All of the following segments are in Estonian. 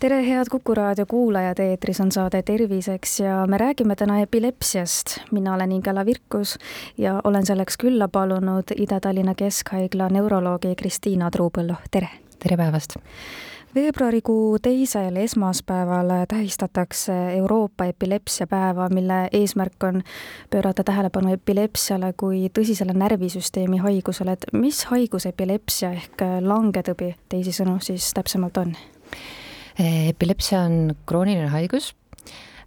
tere, head Kuku raadio kuulajad, eetris on saade Terviseks ja me räägime täna epilepsiast. mina olen Ingela Virkus ja olen selleks külla palunud Ida-Tallinna Keskhaigla neuroloogi Kristiina Truupõllu, tere! tere päevast! veebruarikuu teisel esmaspäeval tähistatakse Euroopa epilepsiapäeva, mille eesmärk on pöörata tähelepanu epilepsiale kui tõsisele närvisüsteemi haigusele, et mis haigus epilepsia ehk langetõbi teisisõnu siis täpsemalt on? Epilepsia on krooniline haigus,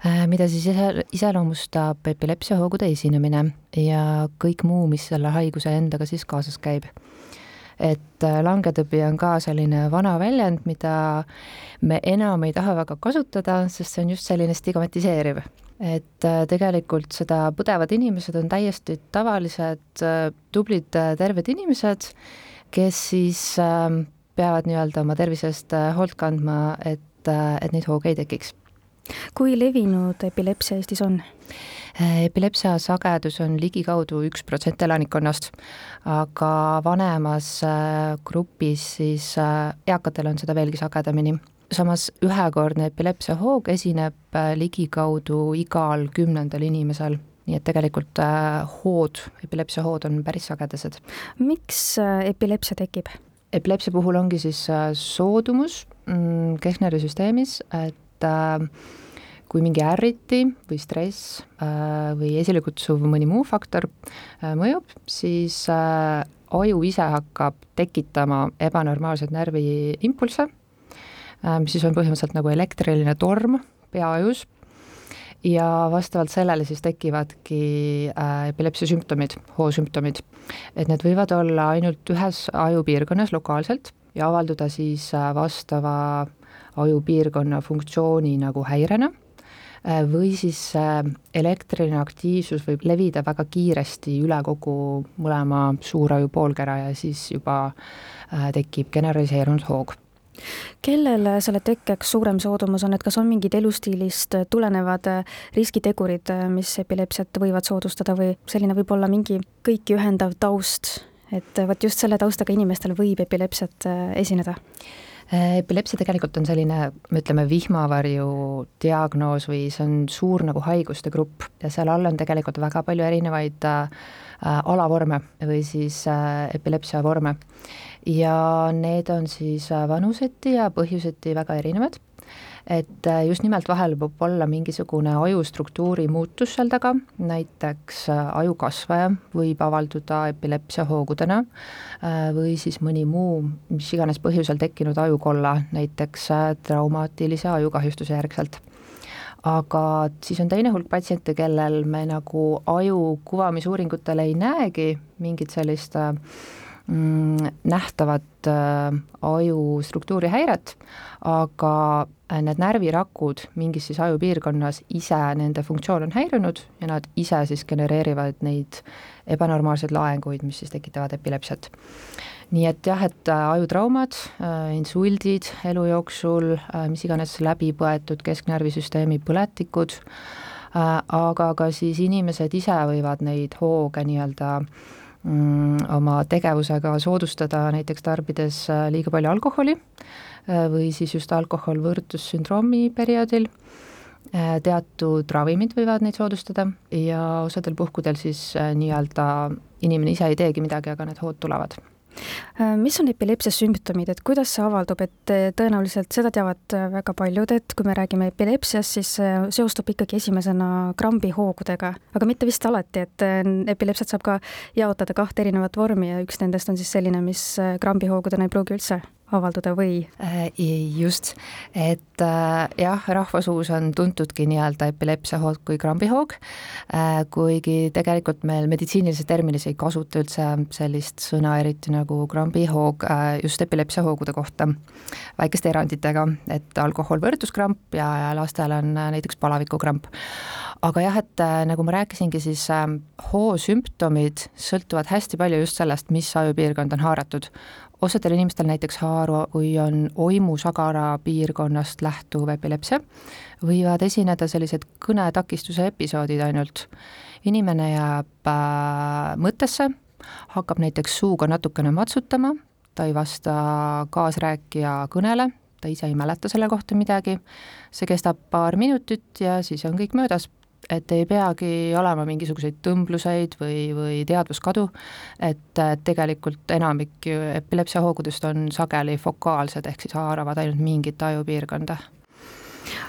äh, mida siis iseloomustab epilepsiahoogude esinemine ja kõik muu, mis selle haiguse endaga siis kaasas käib. et äh, langetõbi on ka selline vana väljend, mida me enam ei taha väga kasutada, sest see on just selline stigmatiseeriv. et tegelikult seda põdevad inimesed on täiesti tavalised, tublid, terved inimesed, kes siis peavad nii-öelda oma tervise eest äh, hoolt kandma, et, äh, et neid hooge ei tekiks. kui levinud epilepsia Eestis on? Äh, epilepsia sagedus on ligikaudu üks protsent elanikkonnast, aga vanemas grupis siis eakatel on seda veelgi sagedamini. samas ühekordne epilepsiahoog esineb ligikaudu igal kümnendal inimesel nii et tegelikult hood, epilepsiahood on päris sagedased. miks epilepsia tekib? Epilepsia puhul ongi siis äh, soodumus mm, Kehneri süsteemis, et äh, kui mingi ärriti või stress äh, või esilekutsuv mõni muu faktor mõjub, siis aju ise hakkab tekitama ebanormaalseid närviimpulsse, mis siis on põhimõtteliselt nagu elektriline torm peaajus ja vastavalt sellele siis tekivadki äh, epilepsia sümptomid, hoosümptomid. et need võivad olla ainult ühes ajupiirkonnas lokaalselt ja avalduda siis äh, vastava ajupiirkonna funktsiooni nagu häirena äh, või siis elektriline aktiivsus võib levida väga kiiresti üle kogu mõlema suuraju poolkera ja siis juba tekib generaliseerunud hoog kellel selle tekkeks suurem soodumus on, et kas on mingid elustiilist tulenevad riskitegurid, mis epilepsiat võivad soodustada või selline võib olla mingi kõiki ühendav taust, et vot just selle taustaga inimestel võib epilepsiat esineda? Epilepsia tegelikult on selline, ütleme, vihmavarju diagnoos või see on suur nagu haiguste grupp ja seal all on tegelikult väga palju erinevaid äh, alavorme või siis äh, epilepsia vorme ja need on siis äh, vanuseti ja põhjuseti väga erinevad et äh, just nimelt vahel võib olla mingisugune ajustruktuuri muutus seal taga, näiteks äh, ajukasvaja võib avalduda epilepsiahoogudena või siis mõni muu, mis iganes põhjusel tekkinud ajukolla, näiteks traumaatilise ajukahjustuse järgselt. aga siis on teine hulk patsiente, kellel me nagu aju kuvamisuuringutel ei näegi mingit sellist äh, Mm, nähtavat äh, aju struktuurihäiret, aga äh, need närvirakud mingis siis ajupiirkonnas ise, nende funktsioon on häirinud ja nad ise siis genereerivad neid ebanormaalseid laenguid, mis siis tekitavad epilepsiat. nii et jah, et äh, ajutraumad, insuldid elu jooksul, mis iganes läbi põetud kesknärvisüsteemi põletikud, aga ka siis inimesed ise võivad neid hooge nii-öelda äh, oma tegevusega soodustada, näiteks tarbides äh, liiga palju alkoholi äh, või siis just alkohol võõrutussündroomi perioodil, äh, teatud ravimid võivad neid soodustada ja osadel puhkudel siis nii-öelda inimene ise ei teegi midagi, aga need hood tulevad mis on epilepsia sümptomid, et kuidas see avaldub, et äh, tõenäoliselt seda teavad äh, väga paljud, et kui me räägime epilepsiast, siis seostub ikkagi esimesena krambihoogudega, aga mitte vist alati, et epilepsiat saab ka jaotada kahte erinevat vormi ja üks nendest on siis selline, mis krambihoogudena ei pruugi üldse avalduda või? Äh, just, et äh, jah, rahvasuus on tuntudki nii-öelda epilepsiahoog kui krambihoog, äh, kuigi tegelikult meil meditsiinilises terminis ei kasuta üldse sellist sõna eriti nagu krambihoog just epilepsiahoogude kohta, väikeste eranditega, et alkohol võrdluskramp ja, ja lastel on näiteks palavikukramp. aga jah, et nagu ma rääkisingi, siis hoo sümptomid sõltuvad hästi palju just sellest, mis ajupiirkond on haaratud osadel inimestel näiteks haaru, kui on oimusagara piirkonnast lähtuv epilepsia, võivad esineda sellised kõnetakistuse episoodid ainult. inimene jääb äh, mõttesse, hakkab näiteks suuga natukene matsutama, ta ei vasta kaasrääkija kõnele, ta ise ei mäleta selle kohta midagi, see kestab paar minutit ja siis on kõik möödas et ei peagi olema mingisuguseid tõmbluseid või, või teadvuskadu, et tegelikult enamik ju epilepsiahoogudest on sageli fokaalsed, ehk siis haaravad ainult mingit ajupiirkonda.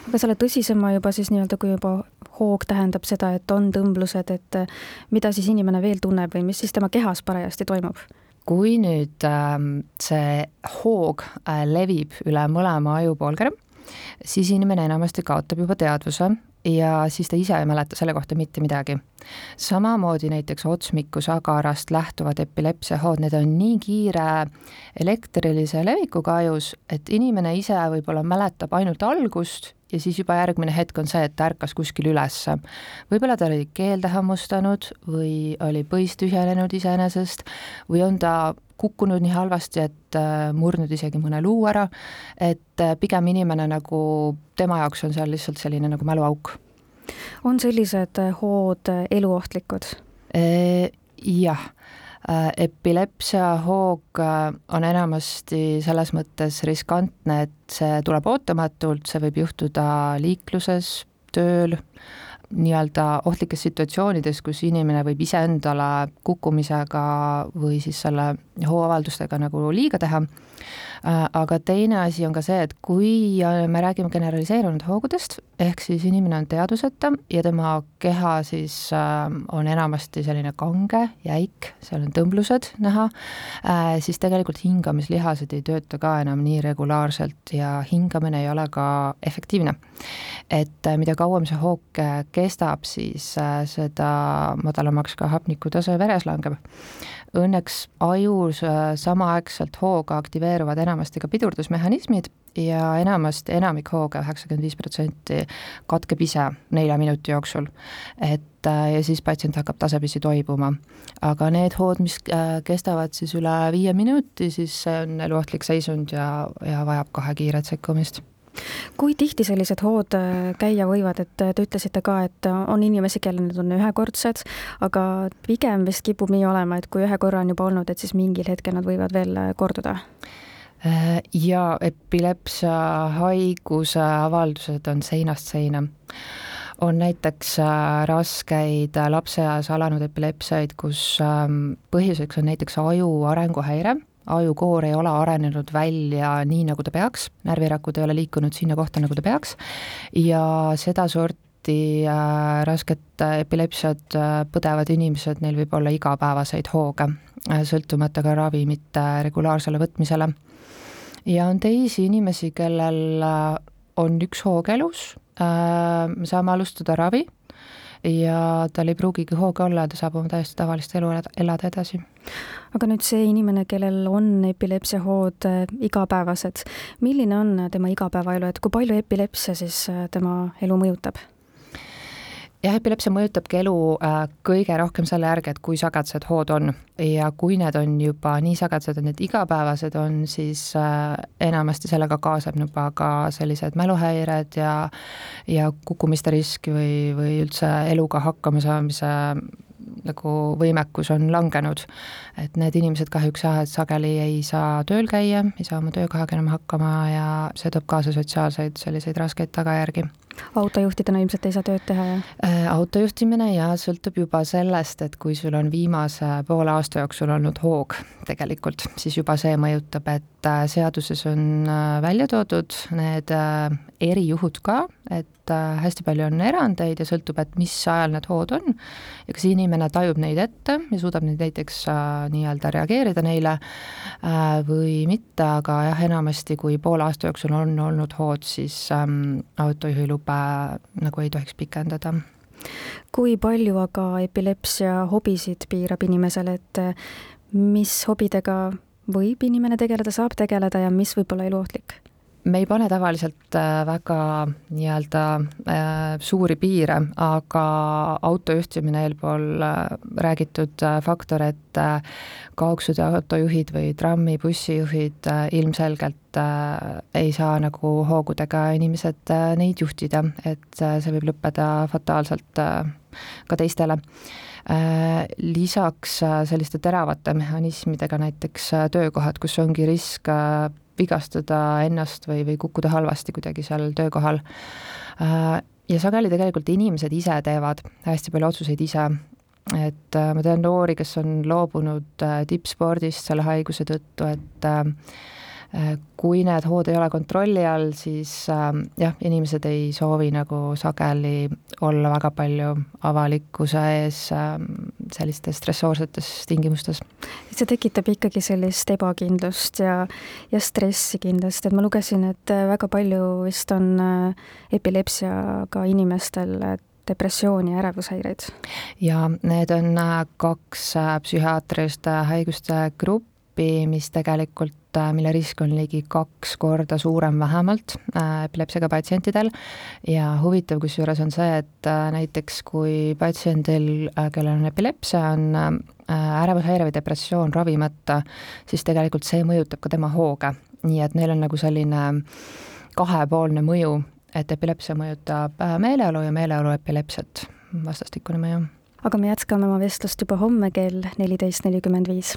aga selle tõsisema juba siis nii-öelda, kui juba hoog tähendab seda, et on tõmblused, et mida siis inimene veel tunneb või mis siis tema kehas parajasti toimub? kui nüüd äh, see hoog äh, levib üle mõlema ajupoolkera, siis inimene enamasti kaotab juba teadvuse ja siis ta ise ei mäleta selle kohta mitte midagi. samamoodi näiteks otsmikusagarast lähtuvad epilepsiahood, need on nii kiire elektrilise levikuga ajus, et inimene ise võib-olla mäletab ainult algust ja siis juba järgmine hetk on see, et ta ärkas kuskil ülesse. võib-olla ta oli keelde hammustanud või oli põis tühjenenud iseenesest või on ta kukkunud nii halvasti, et äh, murdnud isegi mõne luu ära, et äh, pigem inimene nagu, tema jaoks on seal lihtsalt selline nagu mäluauk. on sellised äh, hood eluohtlikud? Jah, epilepsia hoog on enamasti selles mõttes riskantne, et see tuleb ootamatult, see võib juhtuda liikluses, tööl, nii-öelda ohtlikes situatsioonides, kus inimene võib iseendale kukkumisega või siis selle hooavaldustega nagu liiga teha Äh, aga teine asi on ka see, et kui äh, me räägime generaliseerunud hoogudest, ehk siis inimene on teadvuseta ja tema keha siis äh, on enamasti selline kange, jäik, seal on tõmblused näha, siis tegelikult hingamislihased ei tööta ka enam nii regulaarselt ja hingamine ei ole ka efektiivne. et mida kauem see hoog kestab, siis seda madalamaks ka hapnikutase veres langeb õnneks ajus äh, samaaegselt hooga aktiveeruvad enamasti ka pidurdusmehhanismid ja enamasti, enamik hooga, üheksakümmend viis protsenti, katkeb ise nelja minuti jooksul. et äh, ja siis patsient hakkab tasapisi toibuma. aga need hood, mis äh, kestavad siis üle viie minuti, siis see on eluohtlik seisund ja, ja vajab kohe kiiret sekkumist kui tihti sellised hood äh, käia võivad, et äh, te ütlesite ka, et äh, on inimesi, kellel need on ühekordsed, aga pigem vist kipub nii olema, et kui ühe korra on juba olnud, et siis mingil hetkel nad võivad veel korduda? ja epilepsia haiguse avaldused on seinast seina. On näiteks raskeid lapseeas alanud epilepsiaid, kus ähm, põhjuseks on näiteks aju arenguhäire ajukoor ei ole arenenud välja nii, nagu ta peaks, närvirakud ei ole liikunud sinna kohta, nagu ta peaks, ja sedasorti äh, rasket epilepsiat äh, põdevad inimesed, neil võib olla igapäevaseid hooge äh,, sõltumata ka ravimite regulaarsele võtmisele. ja on teisi inimesi, kellel äh, on üks hoog elus äh,, me saame alustada ravi ja tal ei pruugigi hooge olla ja ta saab oma täiesti tavalist elu elada, edasi. aga nüüd see inimene, kellel on epilepsiahood äh, igapäevased, milline on tema igapäevaelu, et kui palju epilepsia siis äh, tema elu mõjutab? Jah, epilepsia mõjutabki elu äh, kõige rohkem selle järgi, et kui sagedased hood on ja kui need on juba nii sagedased, et need igapäevased on, siis äh, enamasti sellega kaasab juba ka sellised mäluhäired ja ja kukkumiste risk või, või üldse eluga hakkamasaamise nagu võimekus on langenud. et need inimesed kahjuks jah, et sageli ei saa tööl käia, ei saa oma töökohaga enam hakkama ja see toob kaasa sotsiaalseid selliseid raskeid tagajärgi autojuhtidena ilmselt ei saa tööd teha, jah? Äh, autojuhtimine ja sõltub juba sellest, et kui sul on viimase poole aasta jooksul olnud hoog tegelikult, siis juba see mõjutab, et äh, seaduses on äh, välja toodud need erijuhud ka, et hästi palju on erandeid ja sõltub, et mis ajal need hood on ja kas inimene tajub neid ette ja suudab neid näiteks nii-öelda reageerida neile või mitte, aga jah, enamasti kui poole aasta jooksul on olnud hood, siis ähm, autojuhiluba lube nagu ei tohiks pikendada. kui palju aga epilepsia hobisid piirab inimesel, et mis hobidega võib inimene tegeleda, saab tegeleda ja mis võib olla eluohtlik? Me ei pane tavaliselt äh, väga nii-öelda äh, suuri piire, aga autojuhtimine eelpool äh, räägitud faktor, et kaugsud autojuhid või trammi, bussijuhid ilmselgelt ei saa nagu hoogudega inimesed neid juhtida, et see võib lõppeda fataalselt ka teistele. Lisaks selliste teravate mehhanismidega, näiteks töökohad, kus ongi risk vigastada ennast või, või kukkuda halvasti kuidagi seal töökohal. Äh, ja sageli tegelikult inimesed ise teevad hästi palju otsuseid ise, et äh, ma tean noori, kes on loobunud äh, tippspordist selle haiguse tõttu, et kui need hood ei ole kontrolli all, siis äh, jah, inimesed ei soovi nagu sageli olla väga palju avalikkuse ees äh, sellistes stressoorsetes tingimustes. see tekitab ikkagi sellist ebakindlust ja, ja stressi kindlasti, et ma lugesin, et väga palju vist on äh, epilepsiaga inimestel depressiooni ja ärevushäireid? jaa, need on äh, kaks äh, psühhiaatriliste haiguste gruppi, mis tegelikult Äh, mille risk on ligi kaks korda suurem vähemalt äh, epilepsiaga patsientidel. Ja huvitav kusjuures on see, et äh, näiteks kui patsiendil, kellel on epilepsia, on ärevushäire või depressioon ravimata, siis tegelikult see mõjutab ka tema hooge, nii et neil on nagu selline kahepoolne mõju, et epilepsia mõjutab meeleolu ja meeleolu epilepsiat, vastastikune mõju. aga me jätkame oma vestlust juba homme kell neliteist nelikümmend viis